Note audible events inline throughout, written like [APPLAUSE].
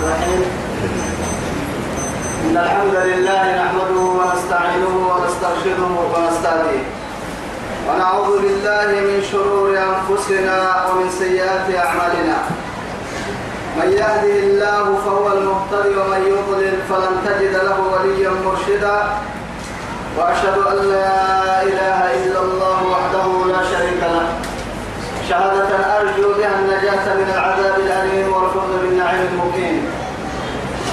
الرحيم. إن الحمد لله نحمده ونستعينه ونسترشده ونستهديه. ونعوذ بالله من شرور أنفسنا ومن سيئات أعمالنا. من يهده الله فهو المهتدي ومن يضلل فلن تجد له وليا مرشدا. وأشهد أن لا إله إلا الله وحده لا شريك له. شهادة أرجو بها النجاة من العذاب الأليم والفضل بالنعيم المقيم.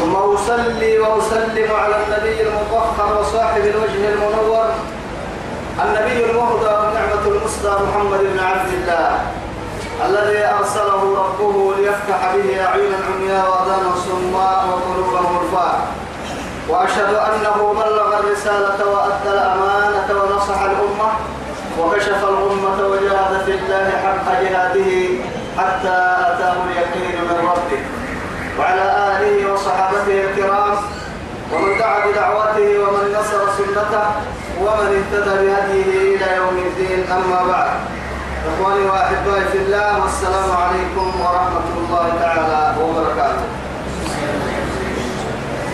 ثم أصلي وأسلم على النبي المطهر وصاحب الوجه المنور النبي المهدى والنعمة المسدى محمد بن عبد الله الذي أرسله ربه ليفتح به أعينا عمياء وأذانا صماء وقلوبا غرفاء وأشهد أنه بلغ الرسالة وأدى الأمانة ونصح الأمة وكشف الأمة وجاهد في الله حق جهاده حتى أتاه اليقين من ربه. وعلى آله وصحابته الكرام ومن دعا بدعوته ومن نصر سنته ومن اهتدى بهديه إلى يوم الدين أما بعد. إخواني وأحبائي في الله والسلام عليكم ورحمة الله تعالى وبركاته.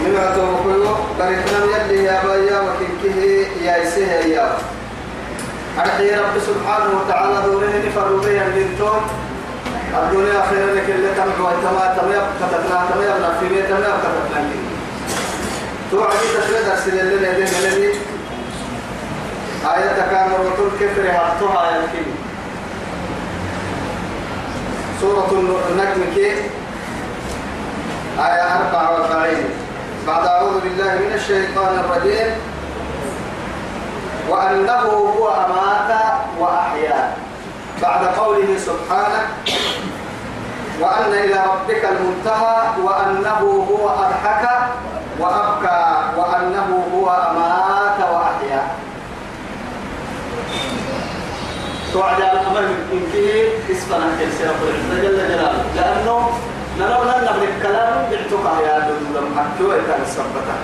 من أتوكل بريتنا يلي يا بايا وكنكه يا إسيه يا. أرحي رب سبحانه وتعالى دوره نفروا به البنتون الدنيا خير لك اللي تمحو تما تما كتبنا تما يبنى في بيت تما كتبنا توعدي تشريد أرسل اللي يدين الذي آية كامل وطول كفر حطها يمكن سورة النجم كي؟ آية 44 بعد أعوذ بالله من الشيطان الرجيم. وأنه هو أمات وأحيا. بعد قوله سبحانه وأن إلى ربك المنتهى وأنه هو أضحك وأبكى وأنه هو أمات وأحيا. توعد الأمر من فيه اسمنا كيسير رب جل جلاله لأنه نرى لنا الكلام بعتقى يا دولم حكيو كان السبتة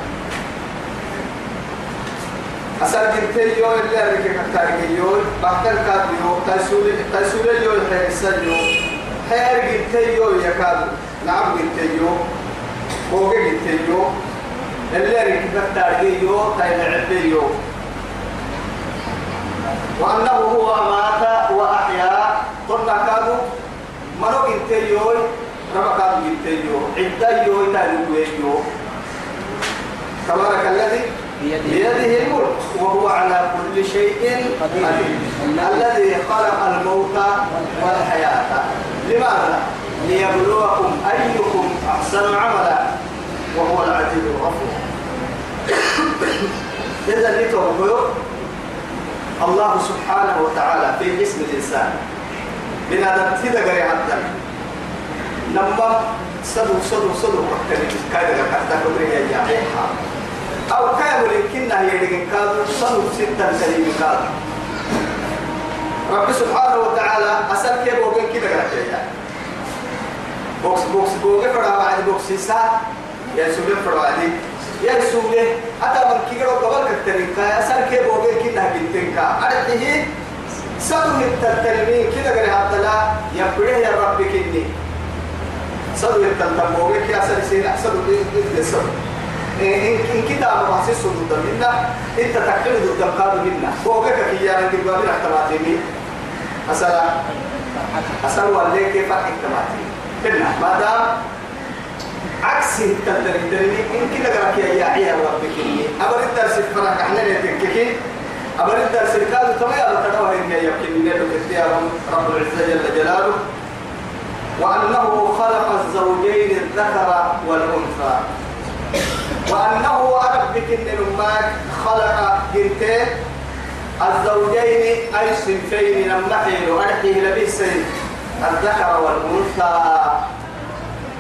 أسأل جنتي يو اللي أريك كتاري يو بحتر كاد يو تسول تسول يو الحسن يو حير جنتي يو يكاد نعم جنتي يو فوق جنتي يو اللي أريك كتاري يو تاين عبي يو وأنه هو أمات وأحيا. قلنا كادو منو جنتي يو ربا كادو جنتي يو عدة يو تاني يو تبارك الذي بيده. الملك وهو على كل شيء قدير. الذي خلق الموت والحياة. لماذا؟ ليبلوكم أيكم أحسن عملا وهو العزيز الغفور. [COUGHS] إذا لتوقعوا الله سبحانه وتعالى في جسم الإنسان. بنادم تدقري عبدا لما صدو صدو صدو وقتني كايدا حتى كبري يا حيحا كانوا لكنا يدين كادوا صنف ستة سليم كادوا رب سبحانه وتعالى أسأل كيف وقين كده قرأت بوكس بوكس بوكس فرع بعد بوكس سا يا سولي فرع بعد يا سولي أتا من كيرو قبل كترين كا أسأل كيف وقين كده جنتين كا أرده صدق التلمين كده قرأت لا يبره يا رب كني صدق التلمين كي أسأل سينا صدق الصدق إن كده أنا بحسس ضد منا أنت تكتب ضد القادم منا فوقك كي يعني تقول لي احتمالاتي أسأل أسأل والله كيف احتمالاتي كنا ما دام عكس التدري تدري إن كده قرأك يا عيال ربك إني أبر الدرس فرق إحنا نتككي أبر الدرس كذا تما يا تدور إن يمكن نلو كتير رب العزة جل جلاله وأنه خلق الزوجين الذكر والأنثى وأنه أربك إن الماك خلق جنتين الزوجين أي صنفين نمحي وأرحيه لبسين الذكر والأنثى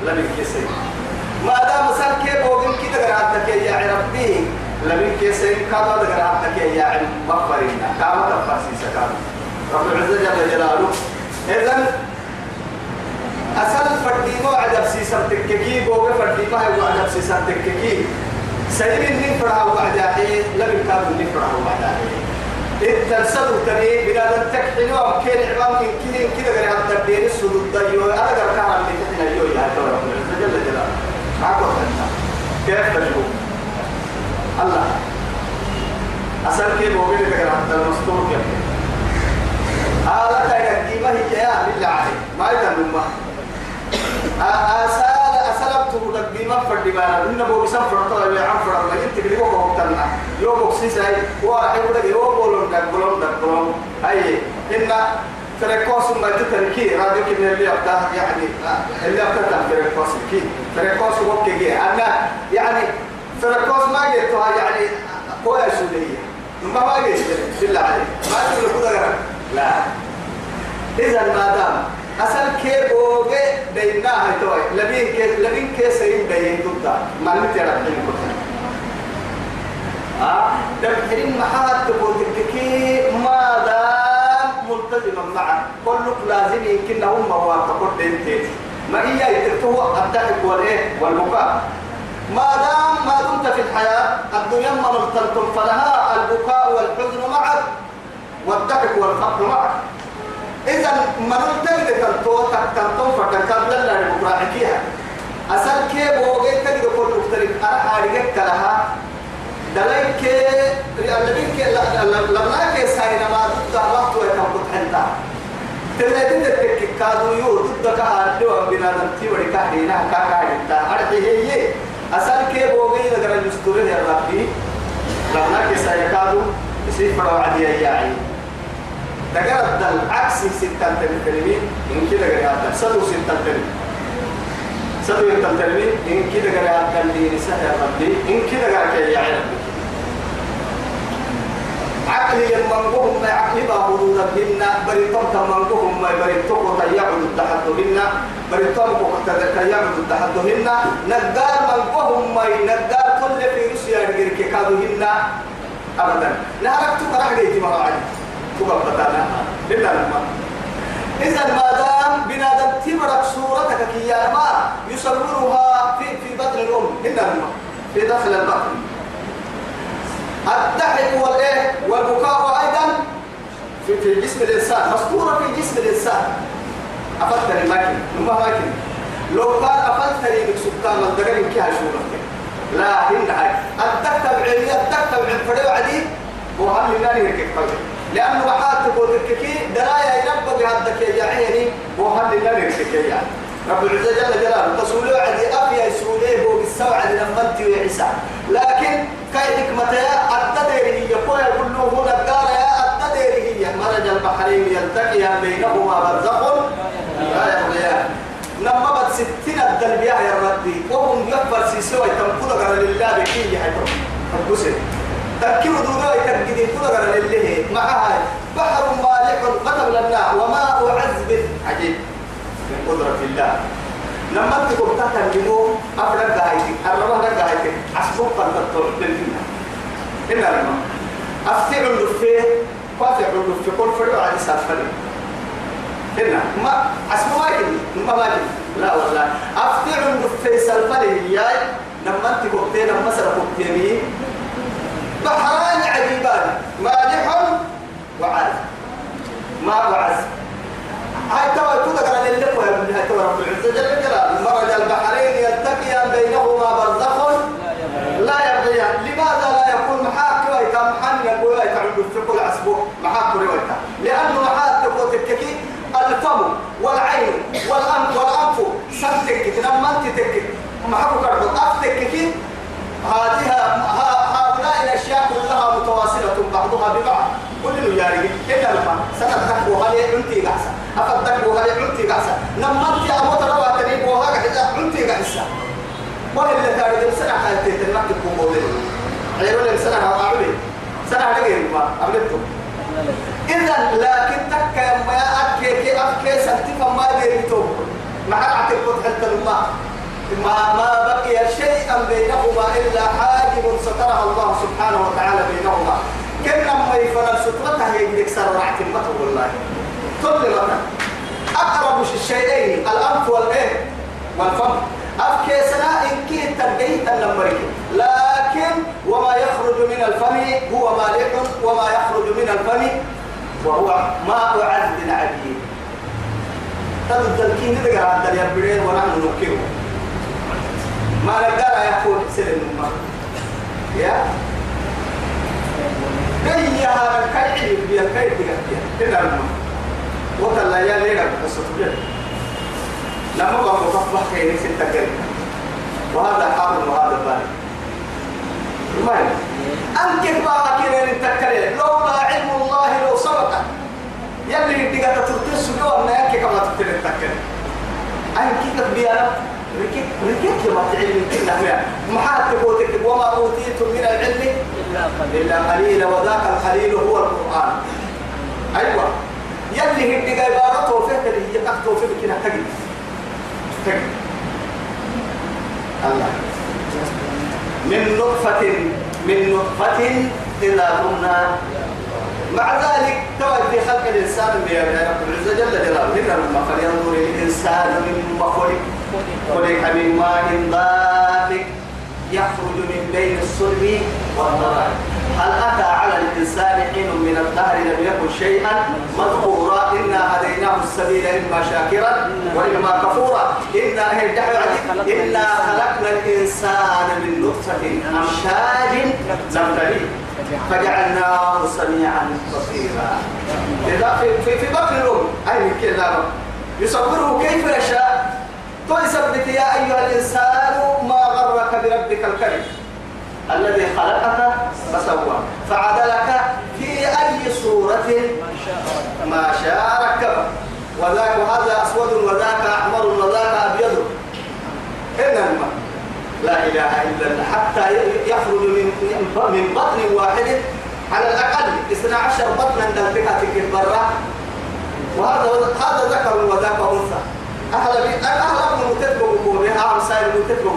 لم يكسين ما دام سأل كيف وقم كده قرأتك يا ربي. لم يكسين كما قرأتك يا علم. مغفرين كما تفاسي سكان رب العزة جل جلاله. إذن أسأل فردي ما عجب سيسر تككي بوغ فردي ما هو عجب سيسر تككي سيد اللي فرها وعداحي لم يكاد اللي فرها وعداحي التنسد تري بلاد التكحين وكيل عمام من كده كده غير هذا الدين السدود دايو. أنا قرر كان اللي تحنا يو يا ترى. جل جلاله. عقل كيف تجربه الله. أسأل كيف هو بينك حتى المستور كيف هذا كان قيمة هي يا بالله عليك ما يدري ما أسأل أسألته تقديما فردبانا إنه هو بسم فرطة ولا عم فرطة. ما أنت كده هو بقتنا يوم بقسيس هاي واحد يقول لك يوم بقولون ده بقولون ده بقولون هاي إن فريقوس ما تتركي راديو كنا اللي أبدا يعني اللي أبدا فريقوس كي فريقوس هو كي. أنا يعني فريقوس ما جيتها يعني قوة سودية ما ما جيت بالله عليك. ما تقول لا. إذا ما دام أصل كي بوجي بيننا هاي توي لبين كي لبين كي سين بين ضد ما على الدين كله آه دبحرين محات تبوتك كي ما دام ملتزما معه كلك لازم يمكن هم مواقع بنتي ما هي يترتوه الضحك والايه والبكاء ما دام ما دمت في الحياة؟ الدنيا ما ملتلتم فلها البكاء والحزن معك والضحك والفقر معك. إذا ما نلتقي تلتو تلتو فتكاد لنا المراحكيها أسأل كيف هو جيت تجد كل مختلف. أنا أرجعك لها دلائك الذين لما كي ساينا ما ضد الوقت ويتم حنتا تلاتين تتك كادو يو ضد كهادو بنا نمتي وريكا هنا كاكا هنا أرحي هي أسأل كيف هو جيت أجر يستوره يا ربي. لما كي ساينا كادو يصير فرع عدي يا تقرأت العكس ستة تلمين إن كده قرأت سدو ستة تلمين سدو تلمين إن كده قرأت اللي نساء ربي. إن كده قرأت يا عربي عقلي المنقوهم ما عقلي بابو ربنا بريتم تمنقوهم ما بريتم تيعود التحدهن بريتم تيعود التحدهن نقال منقوهم ما نقال كل في روسيا يركي كادوهن. أبدا. نهارك تقرأ لي تمام تبقى بتانا لما إذا ما دام بنادم تمرك صورتك كي ما يصورها في في بطن الأم إنما في داخل البطن الضحك والإيه والبكاء أيضا في في جسم الإنسان مسطورة في جسم الإنسان أفتر الماكن نما ماكن لو كان أفتر يمك سكان الدقر يمكي هشورك لا هنا هاي الدكتب عليا الدكتب عن فريو عدي وهم لله يركب قلبي لأنه بحاتك وترككي درايا ينبغ بهدك يا عيني وهل نركك يا رب العزة جل جلاله تسولوا عدي أبيا يسوليه هو بالسوعة لما أنت وعيسى لكن كي حكمة يا التدري هي يقول له هنا الدار يا التدري هي مرج البحرين يلتقيان بينهما برزخ لا يبغيان. لما بد ستين الدلبيا يا ربي وهم يكبر سيسوي تنقل على لله بكي يحيطون البسر تركيب دودا يتركيب كل غير اللي معها بحر مالح قتل لنا وماء عذب عجيب. من قدرة الله. لما تكون تتنجمو أفرق هايتك الربا رق هايتك أسبوع قد تطلع للدنيا إلا لما. أفتع اللفة فاتع اللفة كل فرق على سافرين هنا ما أسمع ما كني ما ما كني لا والله. أفتع اللفة سالفرين ياي لما تكون تينا مسرح التيمين بحران عجيبان. مالح وعاز ما وعز. هاي توا تذكر ان اللي هو من هاي توا رب العزة. جل جلاله مرج البحرين يلتقيان بينهما برزخ لا يبغيان. لماذا لا يكون محاك ويتا محن يقول تعود في كل عسبو محاك ويتا لأنه محاك تقول الفم والعين والأنف والانف سمتك تكك محاك كربط افتككي هذه كلها متواصلة بعضها ببعض. كل ياري إلا لما سنة تكبو هذه عنتي قحسة أفد تكبو هذه عنتي قحسة لما أنت أموت روا تريبو هذا قحسة عنتي قحسة ولا اللي تاريخ سنة حالتي تنمك مولد عيرون السنة أعمل سنة هذه ما عملته إذا لكن تك ما أكي كي أكي سنتفا ما بيريتو مع أعتقد حتى الماء ما ما بقي شيئا بينهما إلا حاجب سترها الله سبحانه وتعالى بينهما. كنا ما يفعل سترتها يجيك سرعت المطر والله. كل أقرب الشيئين الأنف والإيه؟ والفم. أفكي سنا إن كي تبقيت النمبرك لكن وما يخرج من الفم هو مالح وما يخرج من الفم وهو ماء عذب عديد. تبدل كي ندقى عند اليبرين ونحن نكره ما نقدر يقول سلم ما. يا؟ كي هذا كي بيا كي كده ما. وتلا يا لينا بس تبين. لما بقى مصبح كي نسيت تكلم وهذا حاضر وهذا بارد. ما أنك بقى كده نتكلم لولا علم الله لو سبق. يلي تيجا تترتس جوا ناك كما تتكلم أنك كبيرة ركيك ركيك ما تعلم كنا ما محات تقولك وما أوتيتم من العلم إلا قليلا. وذاك القليل هو القرآن. أيوة. يلي هدي عبارته وفيه اللي هي تحته في كنا تجد الله. من نطفة من نطفة إذا كنا. مع ذلك تودي خلق الإنسان يا رب العزة جل جلاله. لما فلينظر الإنسان مما خلق. خلق من ماء دافق يخرج من بين الصلب والضرع هل أتى على الإنسان حين من الدهر لم يكن شيئا؟ مذكورا. إنا هديناه السبيل إما شاكرا وإما كفورا. إنا إنا خلقنا الإنسان من نطفة أمشاج نبتليه فجعلناه سميعا بصيرا. في, في بطن الأم. أي كذا يصوره كيف يشاء. تثبت يا أيها الإنسان ما غرك بربك الكريم. الذي خلقك فسوى. فعدلك في أي صورة ما شاء ركبك وذاك هذا أسود وذاك أحمر وذاك أبيض. إنما لا إله إلا الله. حتى يخرج من من بطن واحد على الأقل 12 بطنا دلتها في برا وهذا هذا ذكر وذاك أنثى. أهل أهل متتبع بها أمسائل متتبع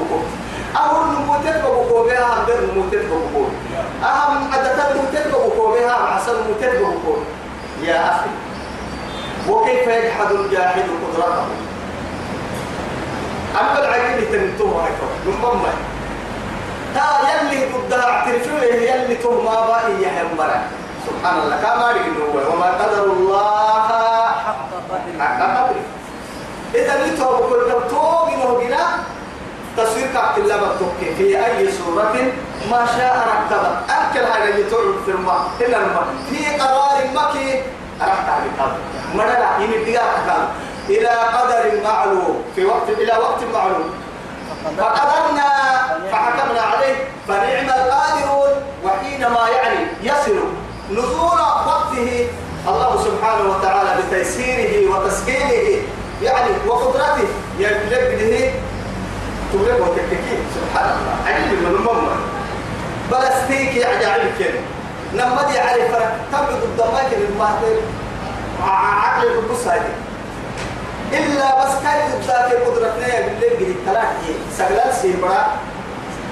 أهل متتبع بها أهل متتبع أهم عدد متتبع بها عسل متتبع يا أخي وكيف يجحد الجاحد قدرته؟ أما العجيب تنتوه هيك من مما تا يلي ضدها اعترفوا يلي توه ما بقى يا سبحان الله كما هو وما قدر الله إذا اللي توه كل توه إنه تصوير كعبت الله بتوكي في أي صورة ما شاء ركبت أكل هذا اللي تعرف في الماء إلا الماء. في قرار مكي رحت على القلب مرة يمدي إلى قدر معلوم. في وقت إلى وقت معلوم. فقدرنا فحكمنا عليه. فنعم القادرون. وحينما يعني يصل نزول وقته الله سبحانه وتعالى بتيسيره وتسهيله يعني وقدرته يبلغه تبلغ وتككي سبحان الله. عجيب من المرة بلاستيك يعني عجيب كده نمدي عليه فرق تبدو الضمائك للمهدر عقل القدس هذه. إلا بس كاي ذات قدرتنا بالله جديد ثلاثة سجلال سيبرا.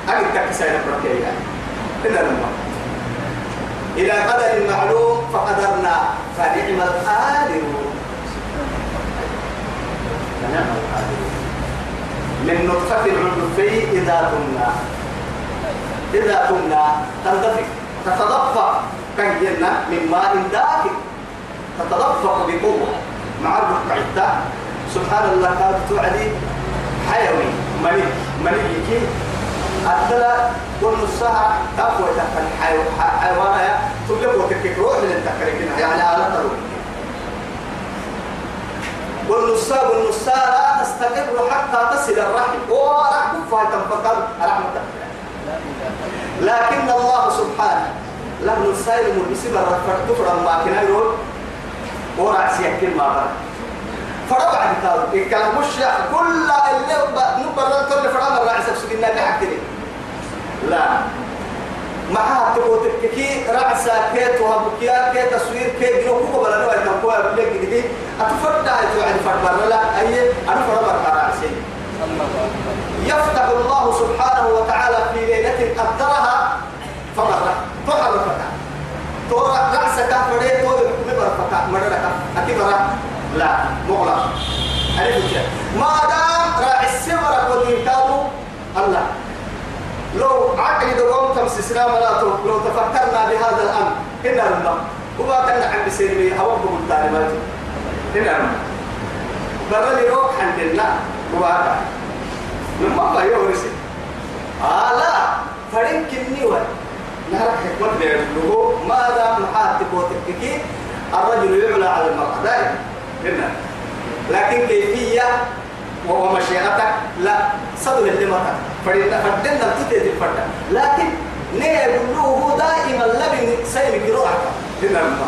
أجد تكسينا بركيا إلا لما إلى قدر معلوم فقدرنا. فنعم القادرون من نطفة العنفي إذا كنا. إذا كنا تندفق تتدفق كينا من ماء دافق تتدفق بقوة. مع الركعتة سبحان الله قال توعدي حيوي. ملك ملك كي أدلا كل الساعة تقوى تحت الحيوان يا تبلغ وتكك روح للتكريم يعني على طرق والنساء والنساء لا تستقر حتى تصل الرحم. ورحم فهي تنفقر رحمة لكن الله سبحانه له نساء المرسي مرة تفرم ما كنا يقول ورأس يكل ما برد فرا بعد تاو الكلام مش كل اللي نبرر كل فرا مرة عسب سكنا بحكتني لا. ما تقول كي رأسا كيت وهبكيا كي تصوير كي جنو كوكو بلا نوع تنقوى بلك جدي أتفرد عيتو عن فرد لا أي أنا فرا مرة رأسي. يفتح الله سبحانه وتعالى في ليلة قدرها فمرة فحرفتها تورا رأسك فريد تورا مبرفتها مرة أكيد لا مغلق ما دام راعي السمرة والإنكار الله. لو عقل دوام تمس إسلام لا لو تفكرنا بهذا الأمر إن الله وما كان عن بسيري هوبه التعليمات إن الله برا لي روح عند الله. وهذا من ما يورث آه لا. فرين كني وين نهرك حكمت بيقولوا ماذا محاتب وتككي الرجل يعلى على المرأة. دائما. هنا لكن كيفية؟ ومشيئتك لا صدر اللي متى فدنا فدنا تدي الفرد لكن يقولوا دائما لبن سيمك روحك هنا ما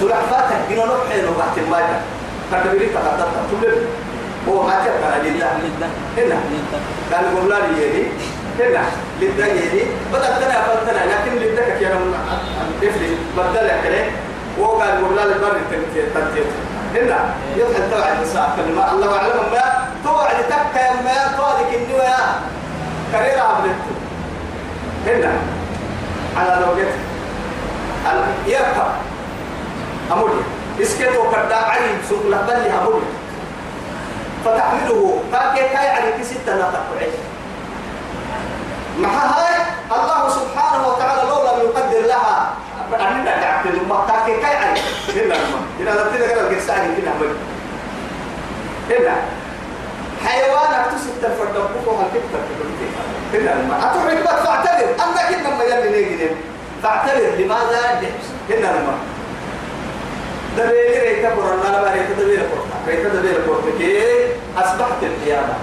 سلحفاتك بنا نحيل وقت الماجة قد بريك قدرت تقول هو ما تبقى لله هنا قال قول لا لي هنا لله يدي بدأت أنا فلتنا لكن لله يا رب افلي بدل كده هو قال قول لا لبر تنتهي هنا يضحك توعد الساعة كلمة الله أعلم ما توعد تكا ما توعدك النوى كريرة عملته هنا. على لوجت يركب. أمولي اسكتوا كردا علي سوق لبلي أمولي فتحمله. كاكي كاي على كسيتا لا تقعي مع هاي الله سبحانه وتعالى لو لم يقدر لها. أننا قاعد ما كاكي كاي علي هنا ما. هنا لبتنا كده القصة علي كده أمولي هنا حيوانك تسد الفرد بكوها الكتة هنا ما. أتوعد بس فاعتبر أنك إنما يلي نيجي. فاعتبر لماذا؟ هنا ما. دبيل ريتا قرنا لا ريتا دبيل قرنا ريتا دبيل قرنا كي أصبحت القيامة.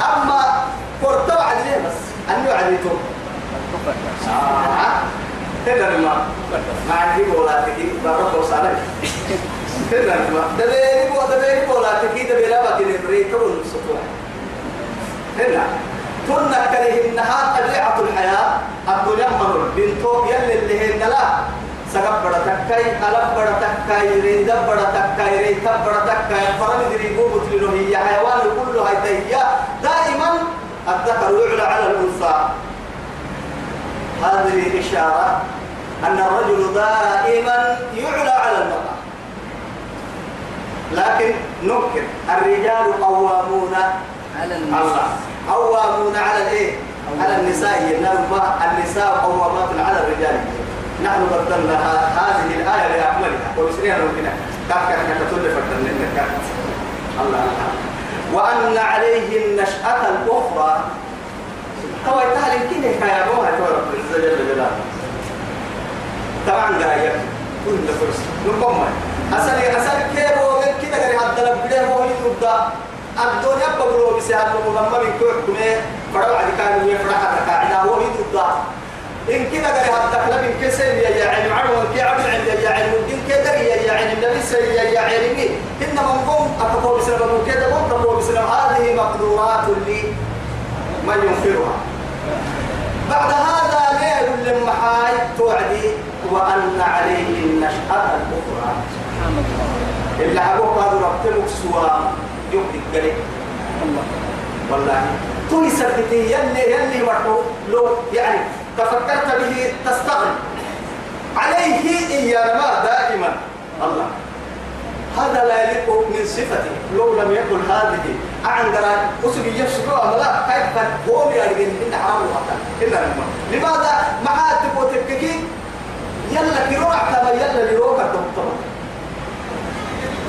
أما قرطة وعد بس. أنه عديتم آه. هذا ما ما عندي ولا تكي بارك وصالك هذا ما دبيل بو تكي دبيل ما كده ريتا والسطوع هنا كنا كره النهار طبيعة الحياة الدنيا مرور بنتو يلي اللي هي لا سقف بڑا تکای قلب بڑا تکای ريد بڑا تکای ريت بڑا تکای فرن دريبو بتلو هي حيوان كله هي دائما الذكر يعلى على الانثى هذه إشارة أن الرجل دائما يعلى على المرأة. لكن نمكن الرجال قوامون على النساء. قوامون على الإيه؟ على النساء. النساء قوامات على الرجال. نحن بدلنا هذه الآية لأكملها وبسريها ممكن كاكا تقول فردنا الله الله. وأن عليه النشأة الأخرى هو يتهل يمكن يا أبوها تو رب العزة جل جلاله طبعا قاية كل فرس نقوم أسأل أسأل كيف هو كده؟ قال هذا لبده هو يبدأ. الدنيا بقولوا بسهل لما من كل كمية فروا عدي كانوا يفرح تكاعدا هو يبدأ. إن كده قال هذا كلام إن كسر علم عمر كي عمل عند علم إن كده علم النبي سي يا يا علمي إن من قوم أتقوا بسلام كده قوم تقوا بسلام هذه مقدورات لي من ينكرها بعد هذا ليل لما حاي توعدي وأن عليه النشأة الأخرى. سبحان الله اللي حبوك هذا ربتلك سوا يبدي قليل الله والله توي سبتي يلي يلي مرحو لو يعني تفكرت به تستغرب. عليه إيانا دائما. الله. هذا لا يليق من صفته. لو لم يكن هذه أعندنا أسبي يفسدوا لا كيف هو يرجع إن حرام وطن إلا لما لماذا؟ معاتب وتككي يلا كروع كما يلا لروك الدكتور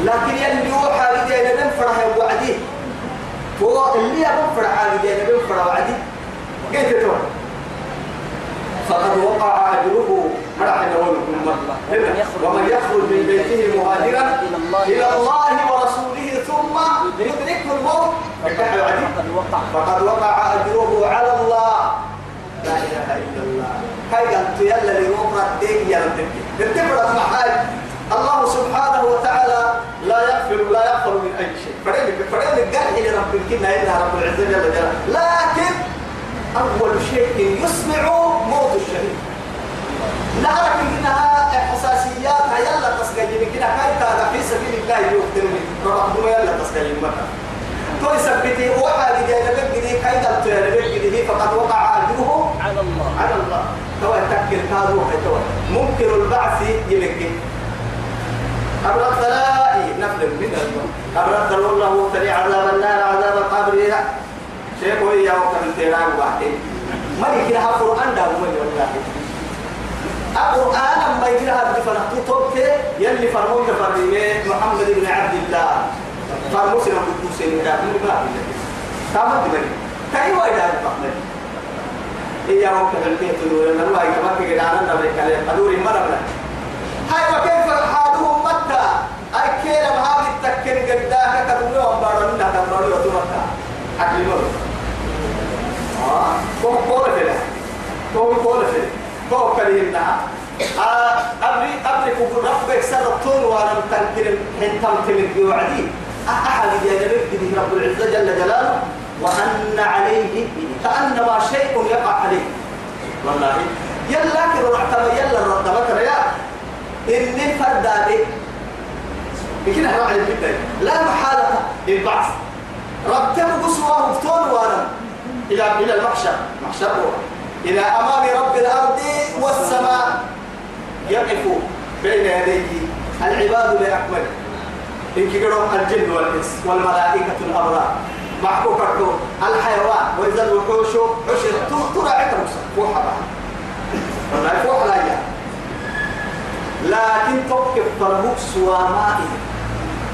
لكن يلي يوحى لدي أنا ننفرح وعديه هو اللي يبون فرح لدي أنا ننفرح وعديه كيف تقول فقد وقع أجره مرح نقول ومن يخرج من بيته مهاجرا إلى الله ورسوله ثم يدركه الموت. فقد وقع. أجره على الله. لا إله إلا الله. هاي قالت يلا لنقرأ دين يا رب. الله سبحانه وتعالى لا يغفر لا يغفر من أي شيء. فريد فريد قال إلى رب كنا إلا رب العزة جل جلاله. لكن أول شيء يسمع موت الشهيد. نعرف إنها حساسيات يلا تسجل كده. كاي كذا في سبيل الله يقتلني ربما يلا تسجل مكة. توي سبتي وحا لجاي لبك دي كاي دلتو يا لبك دي فقد وقع أجره على الله. على الله. توا تكل كادو توا ممكن البعث يلك أبرد لا نفل من الموت أبرد الله تري عذاب النار عذاب القبر. شيء قوي يا وقت من تيران واحد. يمكن هذا القرآن ده مو والله القرآن ما هذا فرحتو توبته يلي فرموك فرميه محمد بن عبد الله. فرموسنا قدوس من ما تمام دمني كأي وايد هذا فهمت إيه يا رب البيت دول أنا ما يكمل في جدارنا نبي كلام أدوري مرة هاي وكيف حالهم متى؟ أي كلام هذه التكن قداها كدومي وأمبارنا كدومي وتمتى أكل مرة آه. كم كم فيلا كم كم كلينا آه أبري أبري كبر ربك سر الطول وأنا متنكر حتى متنكر وعدي. أحد يجرب به رب العزة جل جلاله وأن عليه كأنما شيء يقع عليه. والله. يلا كده رحتما يلا رحتما يا. إني فردادي لكن إحنا على البداية لا محالة للبعث. ربته قصوى مفتون وأنا إلى إلى المحشر. محشر إلى أمام رب الأرض والسماء. يقف بين يديه العباد بأكمله. إن كيرو الجن والإنس والملائكة الأبرار محبوب كرتون الحيوان. وإذا الوحوش عشر ترى عكرم وحبا والله فوح لا لكن توقف فرموك سوى مائه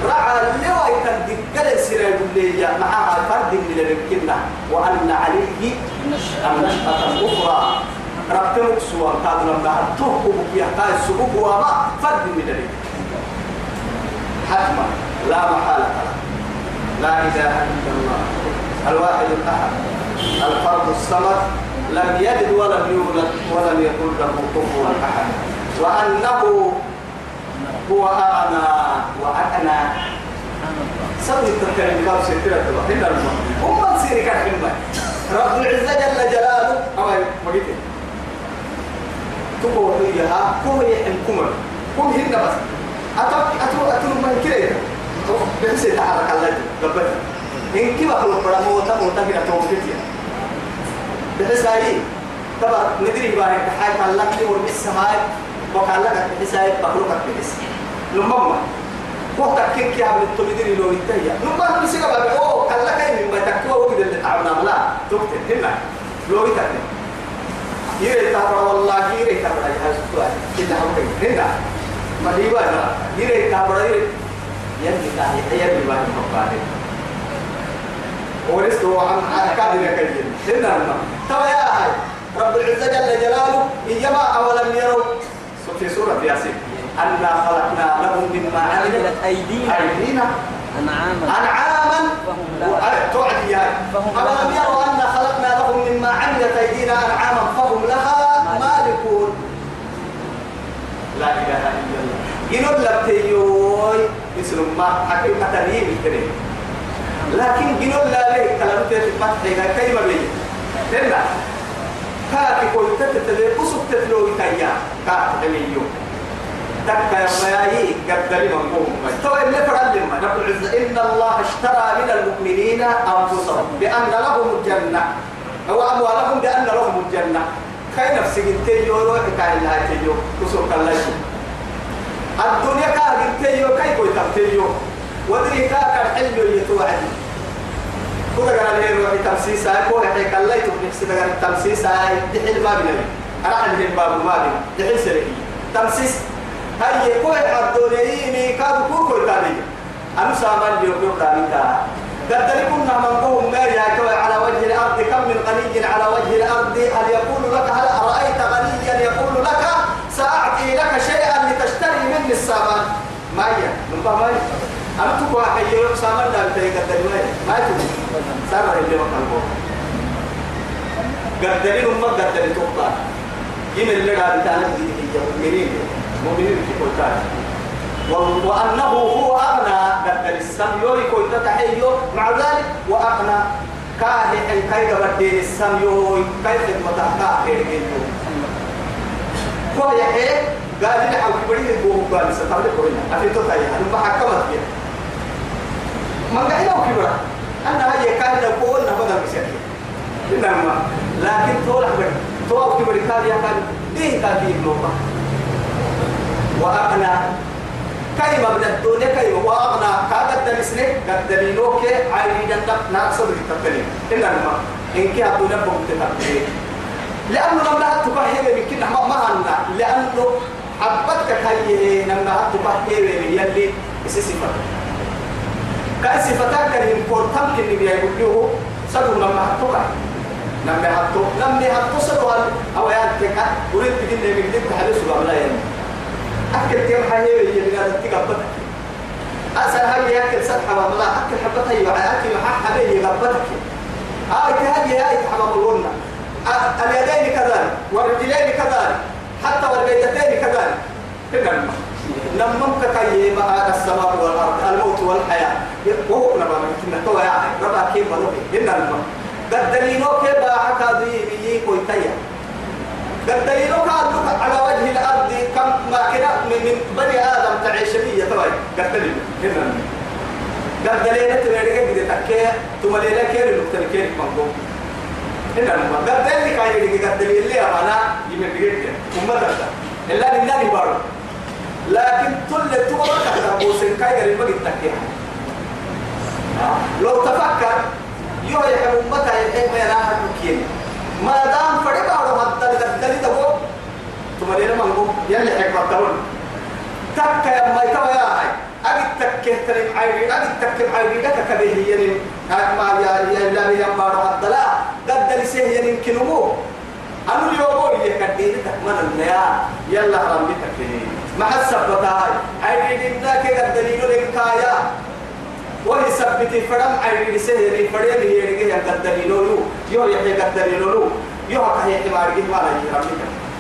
رعى اللواء يتندق قال سيرا يقول لي يا معها فرد من الكنة وأن عليه النشأة الأخرى ربتمك سوى قال لما هتوقف في وما فرد من الكنة حتما لا محالة لا إله إلا الله الواحد الأحد الفرد الصمد لم يلد ولم يولد ولم يكن له كفوا أحد وأنه هو أغنى وأغنى سوي التكلم كاب سيرة هنا هم سيري كان حلمة رب العزة جل جلاله. أما مجيت تقول إياها كم يحكم كم هنا بس. أتوقع أتوقع أتوقع ما كده. بحس يتحرك الله قبل. إن كيف أقول برا موتا موتا كده توقفتي بحس هاي تبع ندري بقى. حاجة الله كده وربس هاي وقال لك بحس هاي بخلوقك بحس لما هو تكين كي عمل التمدري لو ينتهي لما نمسك بقى أوه قال لك أي مما تكوى وقد اللي تعبنا لا تكتب هنا لو يتكتب يري تابع والله يري تابع يا سؤال إذا هم هنا ما هي بقى يري تابع يري يلي كاهي يلي بقى مقارن ورثته عن عن كابر كجن هنا ما ترى يا رب العزة جل جلاله إيما أولم يروا في سورة ياسين أنا خلقنا لهم مما عملت أيدينا. أيدينا. أنعاما. أنعاما. تعدي أولم لها يروا أن خلقنا لهم مما عملت أيدينا أنعاما فهم لها مالكون. لا إله إلا الله. ينول لبتيوي اسم ما حكيم أتريم الكريم لكن ينول لا ليه؟ كلام تيت المدح كيما بيه لنا كاكي كوي تتتلي قصب تتلوي كيا كاك عليو تكا يا ميايي قدري من قوم. تو اللي فرد لما رب العزة إن الله اشترى من المؤمنين أنفسهم بأن لهم الجنة. وأموالهم بأن لهم الجنة. كاي نفسك تيجو روحك كاي الله تيجو قصب الله الدنيا كاك تيجو كاي كوي تيجو ودري كاك الحلم يتوعد كودا قال لي روحي تمسيس هاي كودا حيك الله يتوقف قال التمسيس هاي دحيل ما بنبي أنا عندي الباب ما بنبي دحيل سلكي تمسيس هاي كوي الدنيا كادو كوكو تاني؟ أنا سامان اليوم يوم تاني تا. قدر كنا من قوم ما يا على وجه الأرض. كم من غني على وجه الأرض؟ هل يقول لك هل أرأيت غنيا يقول لك سأعطي لك شيئا لتشتري مني السامان؟ ما هي نبقى ما هي أنا تقوى حي يوم سامان لا بتاعي قدر ما هي هي اللي ما كان بو قدرين أمك قدرين توقع جيم اللي قاعد بتاعنا جديد مؤمنين. مؤمنين في كان وأنه هو أغنى قدر السم يوري كل تتحيو مع ذلك وأغنى كاهي حين كاي بدين السم يوري كيف متحقق كيرجين كو يحيى قال لي حاول كبرين بوه قال ستعمل كورينا أفي تو تاي أنا بحكمت فيها ما قاعد لو كبر أنا هاي كان لو قول نبض بسيطة إنما لكن طول حبر طول كبر كان يا كان دين كان دين نوبة وأغنى. كلمة من الدنيا كلمة وأغنى. كاغد دمسني قد دليلوك عيني جنب ناقصد التكلم إنما إن كي الدنيا بمتتكلم لأنه لما لا تفهم يمكن ما ما عنا لأنه حبتك هي لما لا تفهم يلي صفة كأي صفتك اللي إمبورتان كني بيقولوه سدوا لما حطوها لما حطوا لما حطوا سدوا أو يعني كا وريد تجينا من دين تحدث ولا يعني. أكل كم يجي من هذا تقبل أسأل هاي يأكل سبحة ولا أكل حبتها يبقى أكل حق حبيبي يقبلك آه هذه هاي تحمل الغنة. اليدين كذلك والرجلين كذلك حتى والبيتين كذلك. كذلك لما كي ما السماء والأرض الموت والحياة. وهو لما كنا تو يعني. ربا كيف بنوبي ان الم قد دليلو كيف حكى ذي بيي كويتيا قد دليلو كان على وجه الأرض كم ما كنا من بني آدم تعيش قد دليل ان الم قد دليل تبعي كده تكيه ثم ليلة كير المختلف كير منقوم إن الم قد دليل كاي قد دليل ليه أنا يمين بيجي. وما ده إلا لله يبارك لكن كل تورا كذا بوسن كاي غير ما جتك لو تفكر يو يحب متى يحب ما ممكن ما دام فرق على هذا الدليل تبو ثم ما نقول يلي حكمة تقول. تك يا ما يتوى يا هاي. أجد تك تريم عيري أجد تك عيري لك كبيه ينين. ما يا يا لا يا ما راح الدلا قد لسه ينين كنمو. أنا اليوم يكدي تكمل النيا يلا حرام بتكني ما حسب بتاعي عيري ذاك قد دليل الكايا وهي سبتي فرم عيري سهري فريم يرجع قد دليلو يو يحيى دليلو يو كهي حمار جه ما لا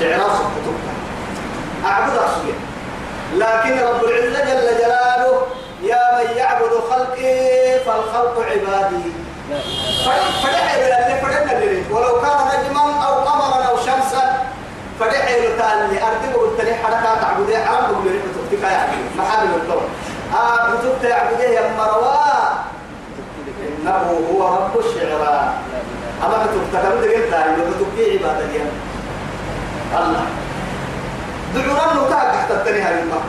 شعرا كتبت أعبد أصلي. لكن رب العزة جل جلاله يا من يعبد خلقي فالخلق عبادي. فدحي اللي فدنا اللي ولو كان نجما أو قمرا أو شمسا فدحي له تالي ارتب قلت لي حركات عبودية حرام بقول لي بتفتك يا عبد محامل الطول آه بتفتك يا عبودية يا مروا إنه هو رب الشعراء. أما بتفتك أنا قلت لي بتفتك عبادة اليوم الله. دعونا له تاج تحت التنيه الماء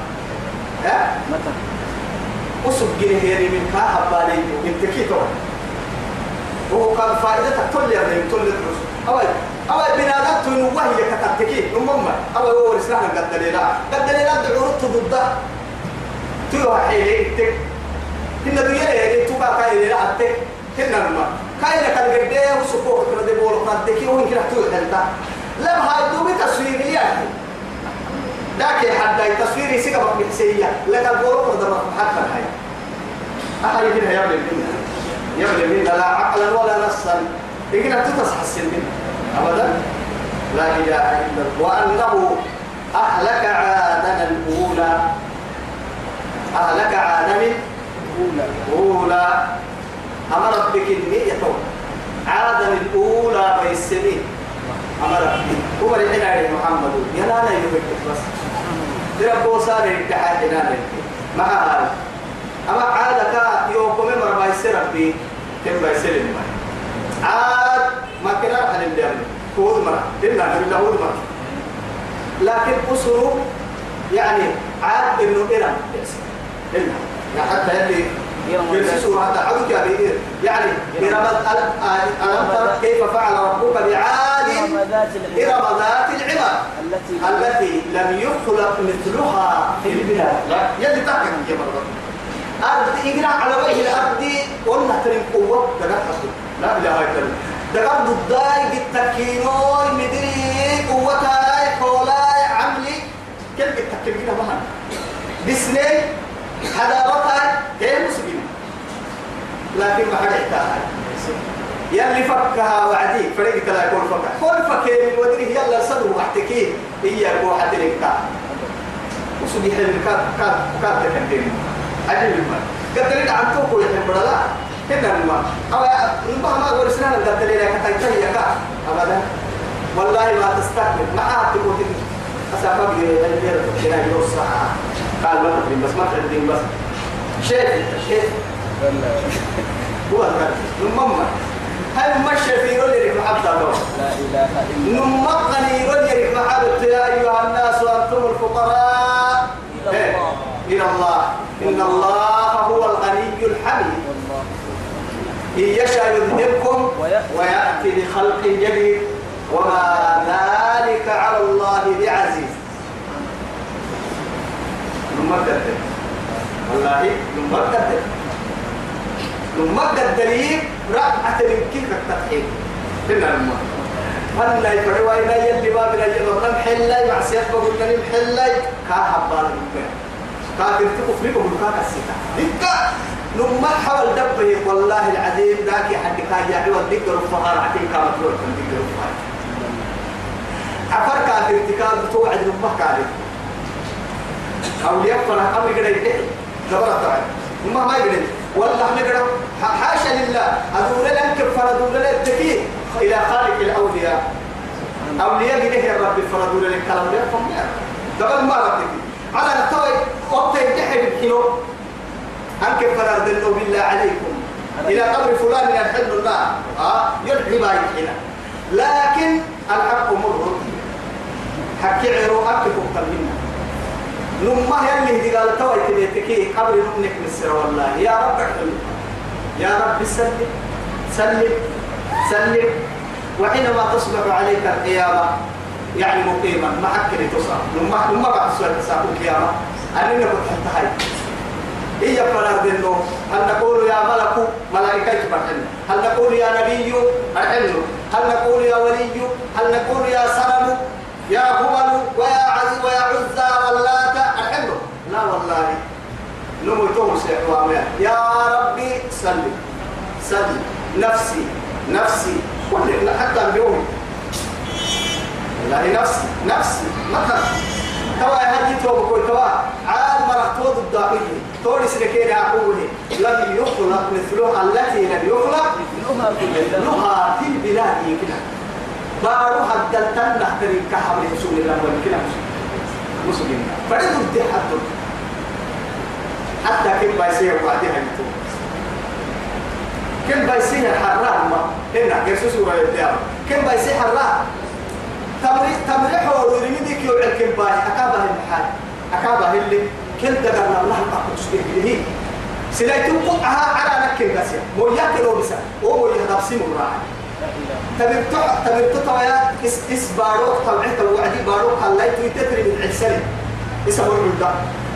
ها؟ متى؟ وسب جنيه من كاها بالي من تكيتو. وهو كان فائدتك كل يوم كل الدروس أول أول بنادم تنو وهي كتبتكي نمم أول هو رسالة قد دليلا قد دليلا دعورت ضده. تيو حيلي تك. هنا دويا يلي توبا كاي لا أتك هنا نما كاي لك الجدة وسكوك كنا دبول قدكي وين كنا تيو حلتا لم هاي تصويرية ذاك حد تصويري سيكا بحسية. لك البورو قدر حتى هاي أهاي هنا يا ابن يبني منا لا عقلا ولا نصا. إذا تتصحسن منه أبدا؟ لا إله إلا الله. وأنه أهلك عادنا الأولى. أهلك عادنا أولى الأولى. أمرت بك النية عادنا الأولى بالسنين أمرت بك هو الحين عليه محمد. يا لا لا يبكي بس. تربو صار الاتحاد هنا مع هذا أما عادك يوكم مر ما يصير ربي؟ كم ما لما عاد. ما كنا راح نبدأ كود مرة. إلا نبدأ كود مرة. لكن أسرو يعني عاد إنه إيران إلا. يعني حتى يلي يرسسوا حتى عدوك يا بيئر يعني إرم ألم ترى كيف فعل ربك بعاد؟ إرم ذات العماد التي لم يخلق مثلها في البلاد. يلي تحكي يا مرة. أرض إجرا على وجه الأرض قلنا ترين قوة دقات حصل لا إله إلا الله. دقات ضداي بالتكينوي مدري قوتها كولاي عملي. كيف بالتكين كده مهن بسنين حضارتها هي مسلمة لكن ما حد احتاج يلي فكها وعدي فريق كلا يكون فكها كل فكه من ودره يلا صدر واحتكين هي بوحة الإنكار وسبي حلم كاد كاد كاد تكلم عجيب ما قد لك عن توكو يحب لا هنا ما أو نبغى ما سنة قد لك كتاي يا كا أبدا والله ما تستكمل ما تقول أسافر بيجي هنا يوم الساعة قال ما تدري بس. ما تدري بس شيء شيء هو الكرب نمم. هل مشى في رجل محبة لا إله إلا نم غني رجل محبة يا أيها الناس أنتم الفقراء. إلى إيه؟ الله. الله. إن الله هو الغني الحميد. الله إن يشاء يذهبكم. ويأتي بخلق جديد. وما ذلك على الله بعزيز. نمكد والله نمكد نمكد دليل رأت من كيف التضحية هنا الماء هلا يفروا إلى يلي باب إلى يلي ربنا محلي مع سياق بقول لنا محلي كاها بالنا كافر تكف لكم الكاكا السكة دكا نما حول دبه. والله العظيم ذاك حد كان يعلو الدكر الفقار عتين كانت روح الدكر الفقار عفر كافر تكاد توعد نما كافر أو يفنا كده يدعي دبرة طبعا نما ما يقدر والله كده. حاشا لله. أدور لك فردور لك تكي إلى خالق الأولياء. أولياء إليه الرب فردور لك. كلام لا فهم دبل ما ربك على التوي وقت يتحب الكيلو. أنك فردوا بالله عليكم. إلى قبر فلان يحل الله. آه يلحي ما يحينا لكن الحق مر. حكي عرو أكتب منا نما يلي دي قال توي تبيتكي قبر نمنك مصر والله. يا رب احلم يا رب سلم. سلم. سلم. وحينما تصبح عليك القيامة يعني مقيما. ما حكري تصاب نما نما بعد سؤال تساق القيامة. أنا نقول حتى هاي. إيه فلان دينو؟ هل نقول يا ملك ملائكة تبحن هل نقول يا نبي أحن هل نقول يا ولي؟ هل نقول يا سلم؟ يا هبل ويا عز ويا عزى أحن لا والله. نمو وامع يا ربي سلم. سلم. نفسي. نفسي. كل حتى اليوم. والله نفسي. نفسي. مثلا توا هدي تو بقول توا عاد مرتود الداخلي توري سلكين أقوله لم يخلق مثلها التي لم يخلق. لها في البلاد كده. بارو حد التنة ترين كحبل رسول الله وكلا مسلمين فرد الدي حد حتى كم بايسيه وبعدها يتو كم بايسيه حرام ما. هنا كرسوس ولا يبدأ كم بايسيه حرام تمري تمري حول يريدك يوعد كم باي. أكابه المحال أكابه اللي كل دقرنا الله أقول سبيل به سلايتم قطعها على نكل بس مو ياكلوا بس هو مو يهدف سيمو راعي لا إله تبرتو تبرتو تويا اس إس باروك طلعت الوعدي. باروك خليت تدري من السنة إسمه الولد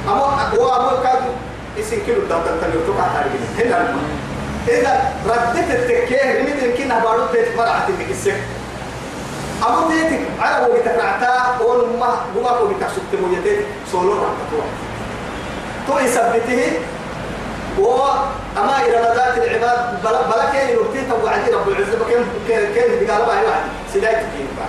أما هو أما كادو اسم كيلو ده تبرتو كهاري هنا المهم. إذا ردت التكية لمن يمكن باروك تتفرع تلك السك أما تيتك على وقت رعتا قول ما بما هو بتحسب تمويتك سولو رعتا تو يثبته و أما إلى ذات العباد بلا بلا كان يرتيت وعدي رب العزة كان كان كان بقال بقى واحد سلايت كين بقى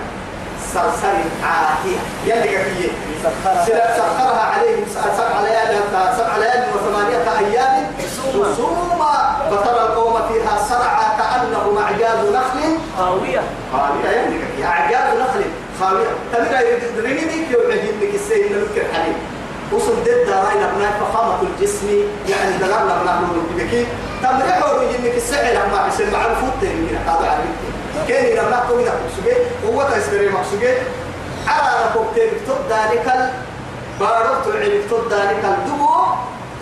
سرسري عاتية يلي كفية. سخرها سلا سخرها عليهم سبع ليال سبع ليال أيام. حسوما فترى القوم فيها سرعى كأنهم أعجاز نخل. خاوية. خاوية يعني أعجاز نخل. خاوية. تبقى رمينيك يوعدين لك السيد نذكر حليم وصل ضد راينا هناك فخامة الجسم. يعني دلالنا بنا نقول بكي. تمرح ورجينك السعي؟ لما حسن مع الفوت من هذا على كان لما لك مقصوجي هو تسبري مقصوجي على ركوبتين تد ذلك بارت العلم تد ذلك الدبو.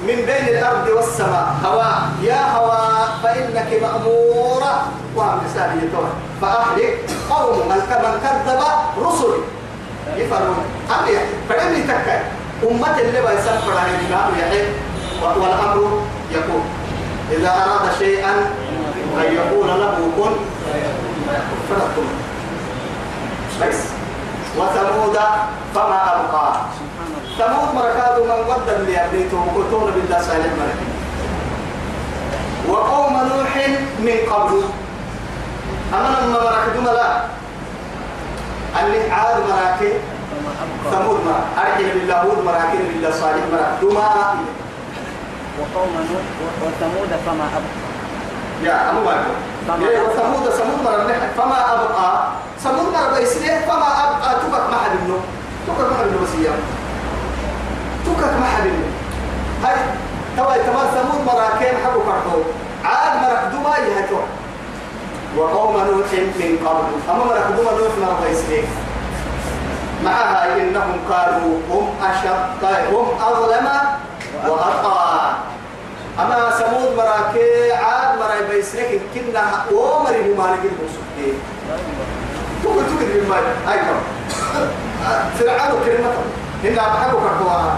من بين الأرض والسماء. هواء يا هواء فإنك مأمورة. وعم رسالة يتوه. فأحرق قوم. من من كذب رسلي يفرون يحيي فلم يتكى أمة اللي بيسان فرعي الإمام يحيي والأمر يكون. إذا أراد شيئا أن يقول له كن. فيكون بس. وثمود فما أبقى. ثمود مركاد من قدم لأبنيته وكتون بالله صالح ملك وقوم نوح من قبل. أما لما مركدوا لا. اللي عاد أبقى ثمود مرا أرحل بالله هود مراكين بالله صالح مرا دوما. وقوم نوح وثمود فما أبقى. يا مالكو فما إيه. وثمود ثمود مرا فما أبقى. ثمود مرا بيسليه فما أبقى. تبك ما حد منه. تبك ما حد تبك ما منه هاي توا تمام ثمود مراكين حبوا فرحوا عاد مرك دوما وقوم نوح من قبل. أما مركبوا نوح مرة يسليك. معها إنهم كانوا هم أشد هم أظلم وأطغى. أما ثمود مراكي عاد مراي بيسلك كنا ومري بما نجد مسكين تقول تقول بما أيضا [LAUGHS] فرعون كلمة هنا بحبك أخوة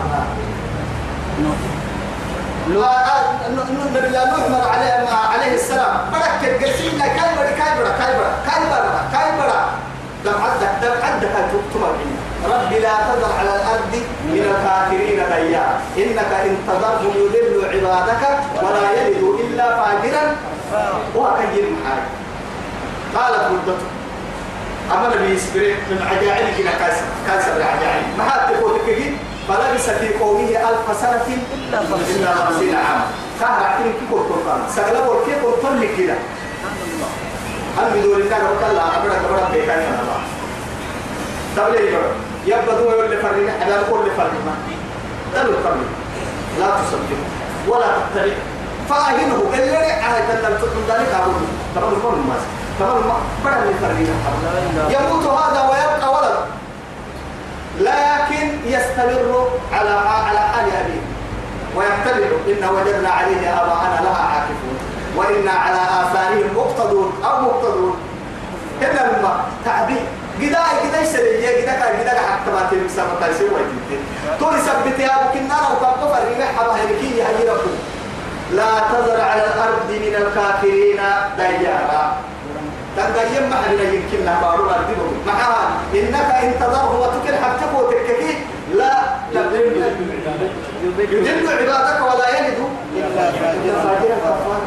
النبي الله نوح عليه عليه السلام. برك قسينا كايبرا كايبرا كايبرا كايبرا كايبرا. دم عدك دم عدك تمر رب لا تذر على الأرض من الكافرين ديارا إنك إن تذرهم يذل عبادك ولا يلد إلا فاجرا. وأكيد محارب. قالت مدته. أما نبي يسبري من عجائب كنا كاسر كاسر العجائب ما حد تقول كذي فلبس في قومه ألف سنة إلا خمسين. عاما كهر عتين كي قلت قرطان سغلب والكي قلت لك كده. هل بدون الله قلت الله أبدا كبرا بيكاين الله طب ليه بقى يبقى دو يقول لفرنا حلال كل فرنا دلو القبل لا تصدق. ولا تقترب فأهنه اللي عهد أن تكون ذلك أقول طبعا الكون الماس ما يموت هذا ويبقى ولد. لكن يستمر على على حال أبيه. ويعتبر إن وجدنا عليه آباءنا لها عاكفون. وإنا على آثارهم مقتدون أو مقتدون هنا لما تعبير. قدا قدا يسري قدا كان قدا حتى ما تلك سما تايسي ويتي تقول ثبت يا ابو كنا لو كان قفر ريح حبا هيكي هي ربو لا تذر على الأرض من الكافرين ديارا تنقيم ما حنا يمكن لا بارو الأرض معها إنك إن تذره وتكل حتى وتككي لا يدل عبادك ولا يلد. الا فاجرا كفارا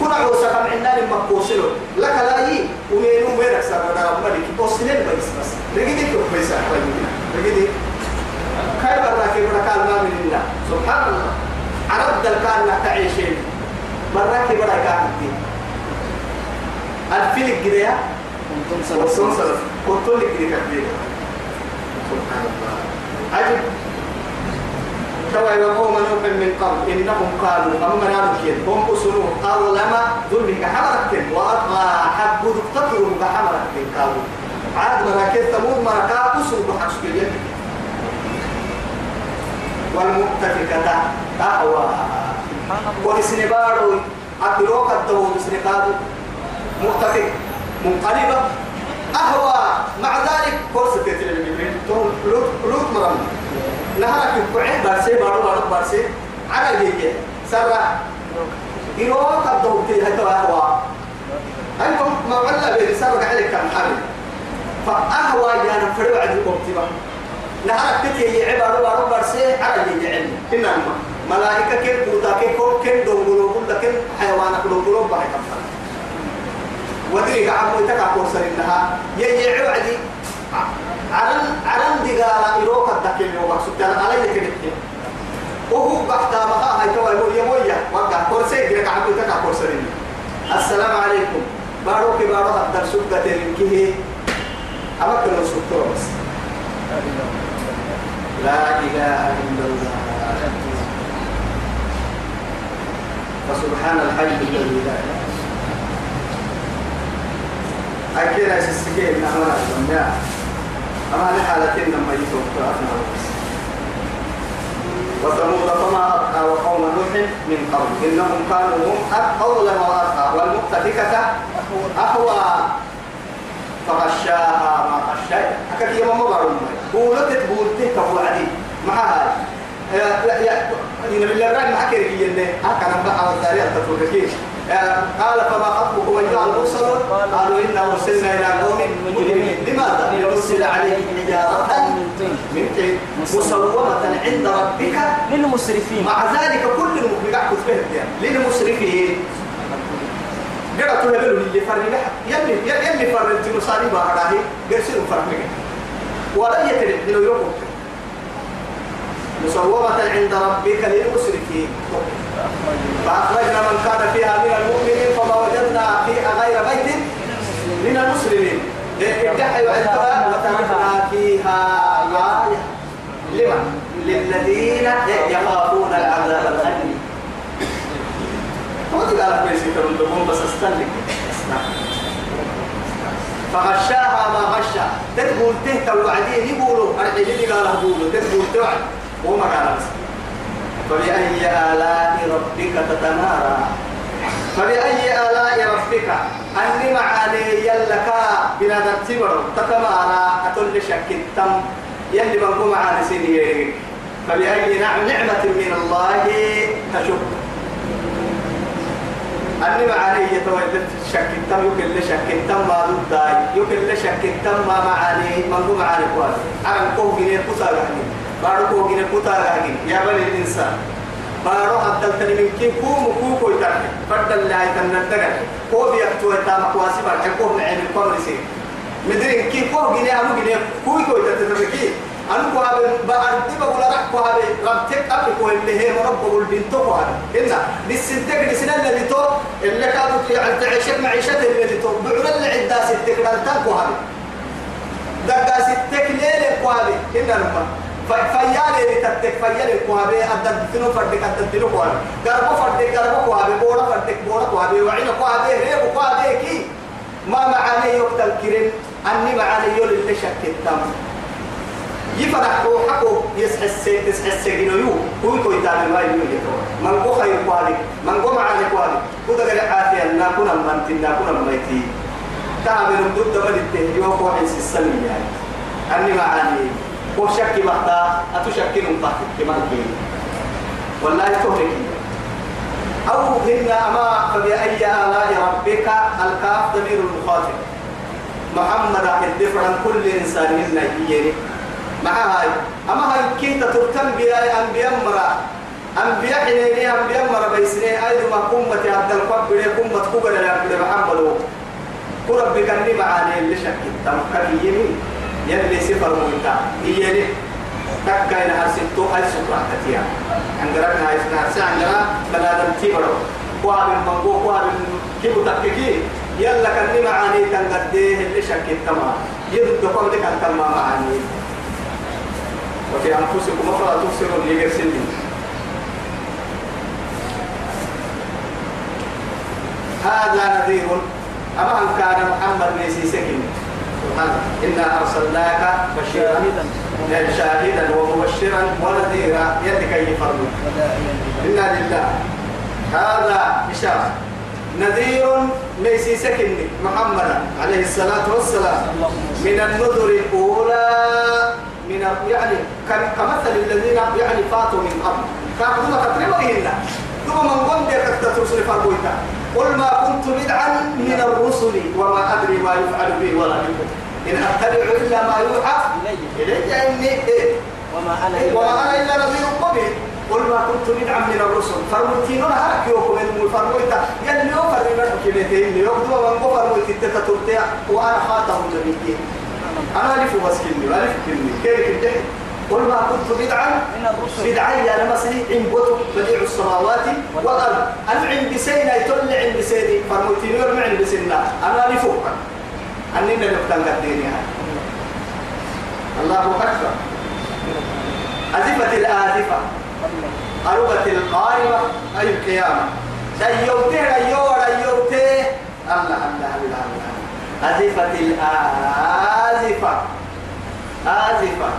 كنا عوسى كم عندنا لما كوسلو لك لا يي. ومين ومين أكثر من رب ملك كوسلين بس بس بيس أحوال رجدي. كيف براك بركة ما من الله؟ سبحان الله. عرب دل كان تعيشين. براك بركة عندي الفيلك كده كنتم سلف كنتم لك كده كبير سبحان الله. عجب توا وقوم نوح من قبل إنهم قالوا هم نامكين هم أسلوه أظلم ظلمك حمرك وأطغى حب تطلب بحمرك قالوا. عاد مراكز ثمود مركا أسل بحرش باليد والمؤتفكة أهوى. ولسنبارو أدروك الدور سنقادو مؤتفك منقلبة أهوى. مع ذلك فرصة تتلمي لوت لوت مرمى. نهارك الكوعين بارسي بارو بارو بارسي. على جيجي سرع. إيروك الضوء هتوا أهوى. أنتم ما ولا بين سرع عليك كم حامل فأهوى يعني فروا عدو قبتبا نهارك تتي عبارو بارو بارسي. على علم. إنما ملائكة كن بوتا كن كن كل كن حيوانك دونغولو بحي كفر. ودري عمو يتكا كورسر إنها يجي عدي عرن عرن دقالة إروك الدكين يوم سبتان علي كده وهو بحتا مقا هاي توا يقول يا مويا. وقع. كورسي كده كعبو تكا كورسرين السلام عليكم. باروك بارو هدر سبقة تلكيه أما كنا سبتور بس. لا إله إلا الله. فسبحان الحي الذي لا إله أكيد أسسكين نعمل الدنيا أما لحالتين لما يتوقع وثمود فما أبقى وقوم نوح من قبل إنهم كانوا هم أظلم وأطغى والمؤتفكة أهوى فغشاها ما غشاها أكاد يوم ما بعرف بولت بولته كوعدي معها لا يا إن بالله رأي معك رجينا هكذا بقى الدارية تفوقكين قال فما خطبكم أيها المرسلون؟ قالوا إنا أرسلنا إلى قوم مجرمين. لماذا؟ لنرسل عليهم حجارة من طين مسومة عند ربك للمسرفين. مع ذلك كل المبلغات كتبه للمسرفين. قرأت له اللي فرق يلي يلي فرق تنصاري بهراهي قرسل فرق ولا يترك. لو يروح مسومة عند ربك للمسرفين. فأخرجنا من كان فيها من المؤمنين فما وجدنا فيها غير بيت من المسلمين. ادعوا عندها وتركنا فيها. آية لمن؟ للذين يخافون العذاب الأليم. تقال في سكر الدبون بس أستنك. فغشاها ما غشا. تقول تهت الوعدين يقولوا العجل قال قولوا تقول توعد. وما قال بس. فبأي آلاء ربك تتمارى؟ فبأي آلاء ربك؟ أني معاني يلك بنادم تمر تتمارى أتل شك التم يلي من معاني سنيه فبأي نعم نعمة من الله تشكر أني معاني يتولد شك التم يمكن لشك التم ما ضداي يمكن لشك التم ما معاني من هو معاني قوات عرم كوه جنيه كتا غاني جنيه كتا غاني يا بني الإنسان. بارو حتى التنمين كي كوم كوكو يتعرف فردل لا يتنندقل كوه بيكتو يتام قواسي بارك كوه معين القمر سي مدرين كي كوه جنيه أمو جنيه كوكو يتتبكي أنا كوها بعد بقول لك كوها ربتك قبل كوه اللي هي مرب بقول بنتو كوها إن للسنتك لسنا اللي تو اللي كانوا في تعيشك معيشة اللي تو بعنا اللي عدا ستك رنتان كوها دقا ستك ليلة كوها إن لما فيالي اللي تتك فيالي كوها بي أدد تنو فردك أدد تنو كوها قربو فردك قربو كوها بي بورا فردك بورا كوها بي وعين كوها بي ريب كوها بي كي. ما معاني يقتل كريم أني معاني يولي اللي شك التام يفرح حقه يسحس يسحس جنويو هو كوي تابع ما يلو يتوا من قو خير قالي من قو معاني قالي كده قال عافية نا كنا من تنا كنا ميتي تابع ندود دبل التهيو هو حس السلم يعني. أني معاني. هو شك بحتا أتشكل كمان كين والله تهلك. أو هن أما فبأي آلاء ربك الكاف ضمير المخاطب. محمد الدفع عن كل إنسان منا يجيني مع هاي أما هاي كي تترتم بيا أنبياء مرا؟ أنبياء حنيني أنبياء مرا بيسني. أيضا ما كمة عبد القب بلي كمة كبر يا محمد. قرب بكني معاني اللي شك تمكن يمين. يلي سفر مويتا يلي تكاين هرسلتو هاي سكرة تتيا. عندنا هاي سكرة عندنا بلادم تيبرو قوام المنقو قوام كيبو تككي. يلا كني معاني تنقديه اللي شك تمام يدو قوم لك أنت ما معاني. وفي أنفسكم أفلا تبصرون لغير سنين هذا نذير. أما أن كان محمد ميسي سكن إنا أرسلناك بشيرا. شاهدا. ومبشرا ونذيرا. يدك أي فرد. إنا لله. هذا إشارة. نذير ميسي سكن محمد عليه الصلاة والسلام. من النذر الأولى. من يعني كمثل الذين يعني فاتوا من قبل. كانوا ما تقريبا ثم من قم ديك ترسل فرقويتا. قل ما كنت بدعا من الرسل وما أدري ما يفعل بي ولا بكم. إن أتبع إلا ما يوحى إلي إني إيه. وما أنا إلا وما أنا إلا نذير قبيل قل ما كنت بدعا من الرسل. فرمتين هرك يوكم من فرمويتا يلي يوفر من كلمتين يوكم من قفر ويتتتتتيا وأنا خاتم النبيين. أنا ألف واسكني. ألف كني. كيف الدحي قل ما كنت بدعا من الرسل. بدعي أنا مسلي إن بوتو بديع السماوات والأرض. أنا عند سينا يتل عند سيني فرموتيني ورمع عند سينا أنا ألف أني نبقى قديني. الله أكبر. أزفة الآزفة. أربة القاربة أي القيامة. سيوتي ريور أيوتي الله الله الله الله. أزفة الآزفة. آزفة.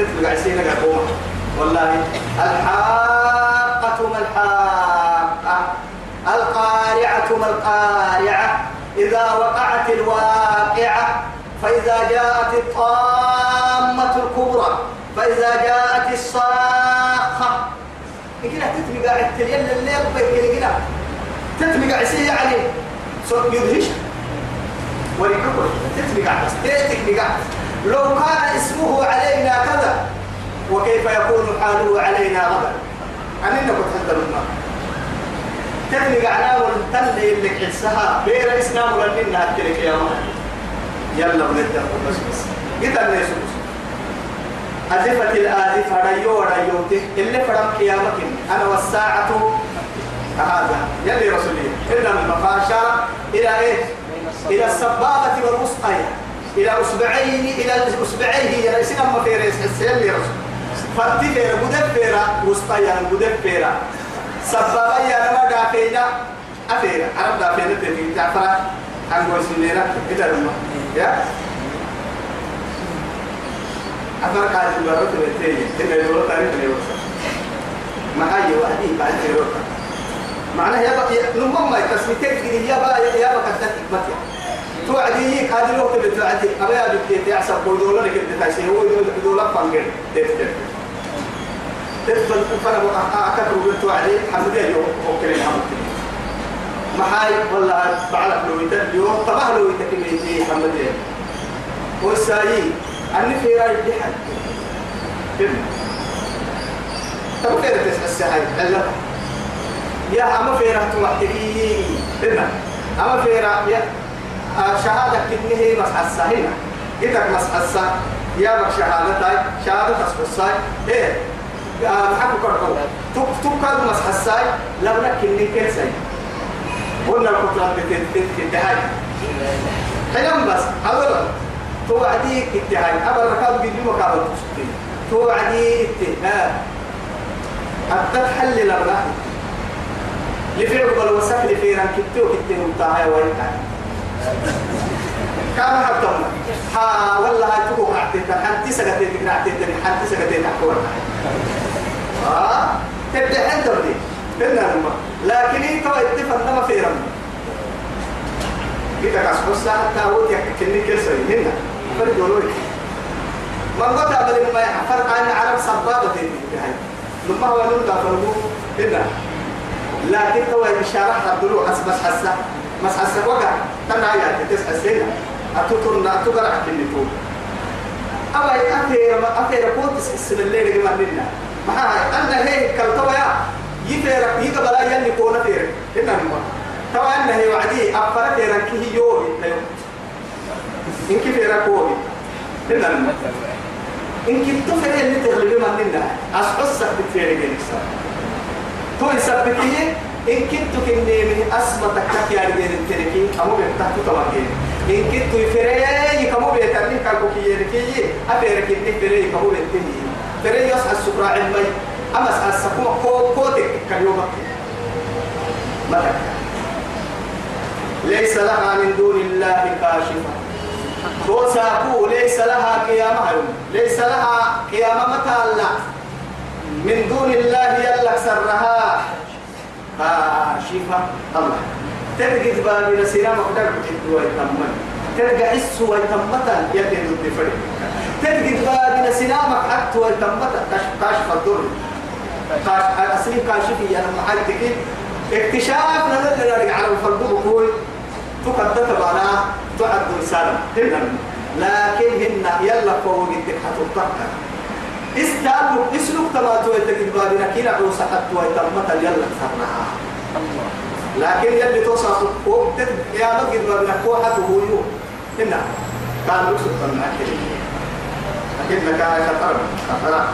تطلق عسينة قومة والله الحاقة ما الحاقة القارعة ما القارعة إذا وقعت الواقعة فإذا جاءت الطامة الكبرى فإذا جاءت الصاخة. كده تتبقى التليل اللي يبقى كده تتبقى عسيه يعني يدهش. ولكبر تتبقى بس تتبقى لو كان اسمه علينا كذا وكيف يكون حاله علينا غدا؟ أننا كنت حتى الماء تتبقى على والتل اللي حسها بير إسلام ولننا أكلك يا مهد يلا بنبدأ بس بس. قلت أن يسوس أزفت الآزفة ريو ريوته اللي فرم قيامك. أنا والساعة هذا. يلي رسولي. إنما المفاشرة إلى إيه؟ إلى السبابة والوسطى إلى أصبعين إلى أصبعيه يا رئيسنا ما في رئيس حسين لي رسول فتي فيرا مدبرة وسطى يا مدبرة سبابة يا لما دافينا أفيرا. عرب دافينا تبي جعفر عن وسنينا إذا لما. يا؟ أفرق هذه البرة التي إن الوقت تعرف الوقت ما هي وحدي بعد الوقت معناه يا بقى لما ما تسميتك يا بقى يا بقى تكتب توعدي هذه الوقت اللي توعدي أبي أبي كي تعصب بودولا لك تتعشي هو يدولا فانجر تفتح تفتح فأنا أكتب توعدي حمد يوم أوكي الحمد محاي ولا بعلك لو يتبعوا طبعا لو يتكلم في حمد والسايي أني في رأي بحد طب كيف تسعى الساعي الله يا أما في رأي توحدي هنا أما في رأي شهادة كنه مسحسة هنا. إذا مسحسة يا بك شهادة شهادة تصحصة إيه؟ محكو كرتو. تك تك كاد مسحسة لبنا كنه كنسي قلنا الكتلة بتتهاي حلم بس أولا توعدي اتهاي. أبا ركاب قد مكابل تشتري. توعدي اتهاي. حتى تحلل لبنا لفعل بل وسك لفيران كتو كتو متاهي وينتهي كان حتى ها والله تكو قعدت حنتي سكتت قعدت حنتي سكتت تحكوا آه تبدأ انت بدي بدنا لما لكن انت اتفق ما في رم كده كاس حتى هو يكني كسر هنا. فرق دولوي من قطع بدل ما فرق عن عرب سبابة هاي لما هو نلقى فرقو هنا. لكن هو الشارع الدلو حسب بس حسه بس حسه وقع تنا يا تسع سنين أتوترنا أتوقع كني طول أما أثير أثير قوت السنة الليل كمان لنا ما هاي أنا هي كالتوا يا يفير يقبل أيام يكون ثير هنا ما توا أنا هي وعدي أفر ثير كي يومي تيوم إن كيف يركوه هنا ما إن كنت فيه اللي تغلبي من لنا أصحصك بتفير جنسا تو يسبكيه إن كنت كني من أسمتك كيا رجال التركي أمو بيتحت تواجه إن كنت فري كمو بيترني كالكوكي يركي أبيرك إني فري كمو بيتني فري يصحى السكرة عمي أما سكوما كو كوتك كاليوم ملك. ليس لها من دون الله كاشفة. توساكو ليس لها قيامة ليس لها قيامة متى من دون الله يلك سرها. كاشفة الله. تلقى تبابي نسينا مقدر بتحدوا ويتمن تلقى حس ويتمتا يلي ضد فرق تلقى تبابي نسينا مقحت ويتمتا. كاشف الضر كاش أصلي كاشفي أنا محلتك اكتشاف نزل لنا على الفرق بقول تقدت بعنا تعد هنا لكن هن يلا فوق التكحة الطاقة استعلوا اسلوك تما تو يتكد كينا عوسى حتى ويتمتا يلا سرها لكن يلي توصف وقت يا مجد بابنا كوحة هو يوم. هنا كان رسل معك لكن كان خطر خطر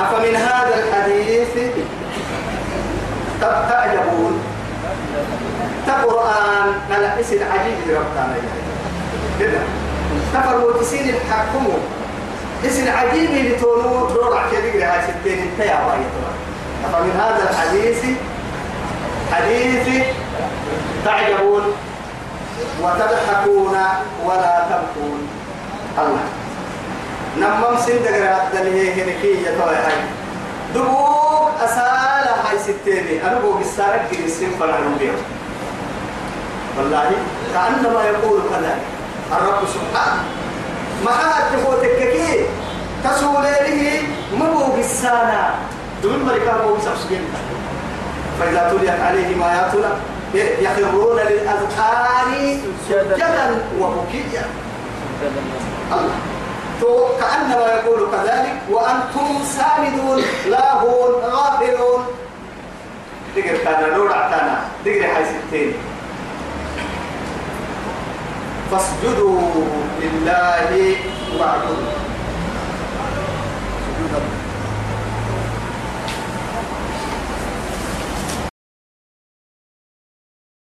أفمن هذا الحديث؟ تعجبون تقرآن على اسم عجيب ربنا كده تفروا تسين الحكموا اسم عجيب لتونو دور كبير هاي ستين انت يا فمن هذا الحديث حديث تعجبون وتضحكون ولا تبكون. الله. نمم سندق راد هي هنكي يتوى هاي دبوك أسالة هاي ستيني. أنا بوك السارك جنسين فنعلم بيهم والله كأنما يقول كذلك. الرب سبحانه. ما حد تفوتك كي تسولي مبوك السانة دون ملكا مبوك سبسجين فإذا تليت عليهم آياتنا يخرون للأذقان سجدا وبكيا. الله. تو كأنما يقول كذلك وأنتم سامدون لاهون غافلون. دقر كان نور عتانا دقر حي ستين فاسجدوا لله واعبدوا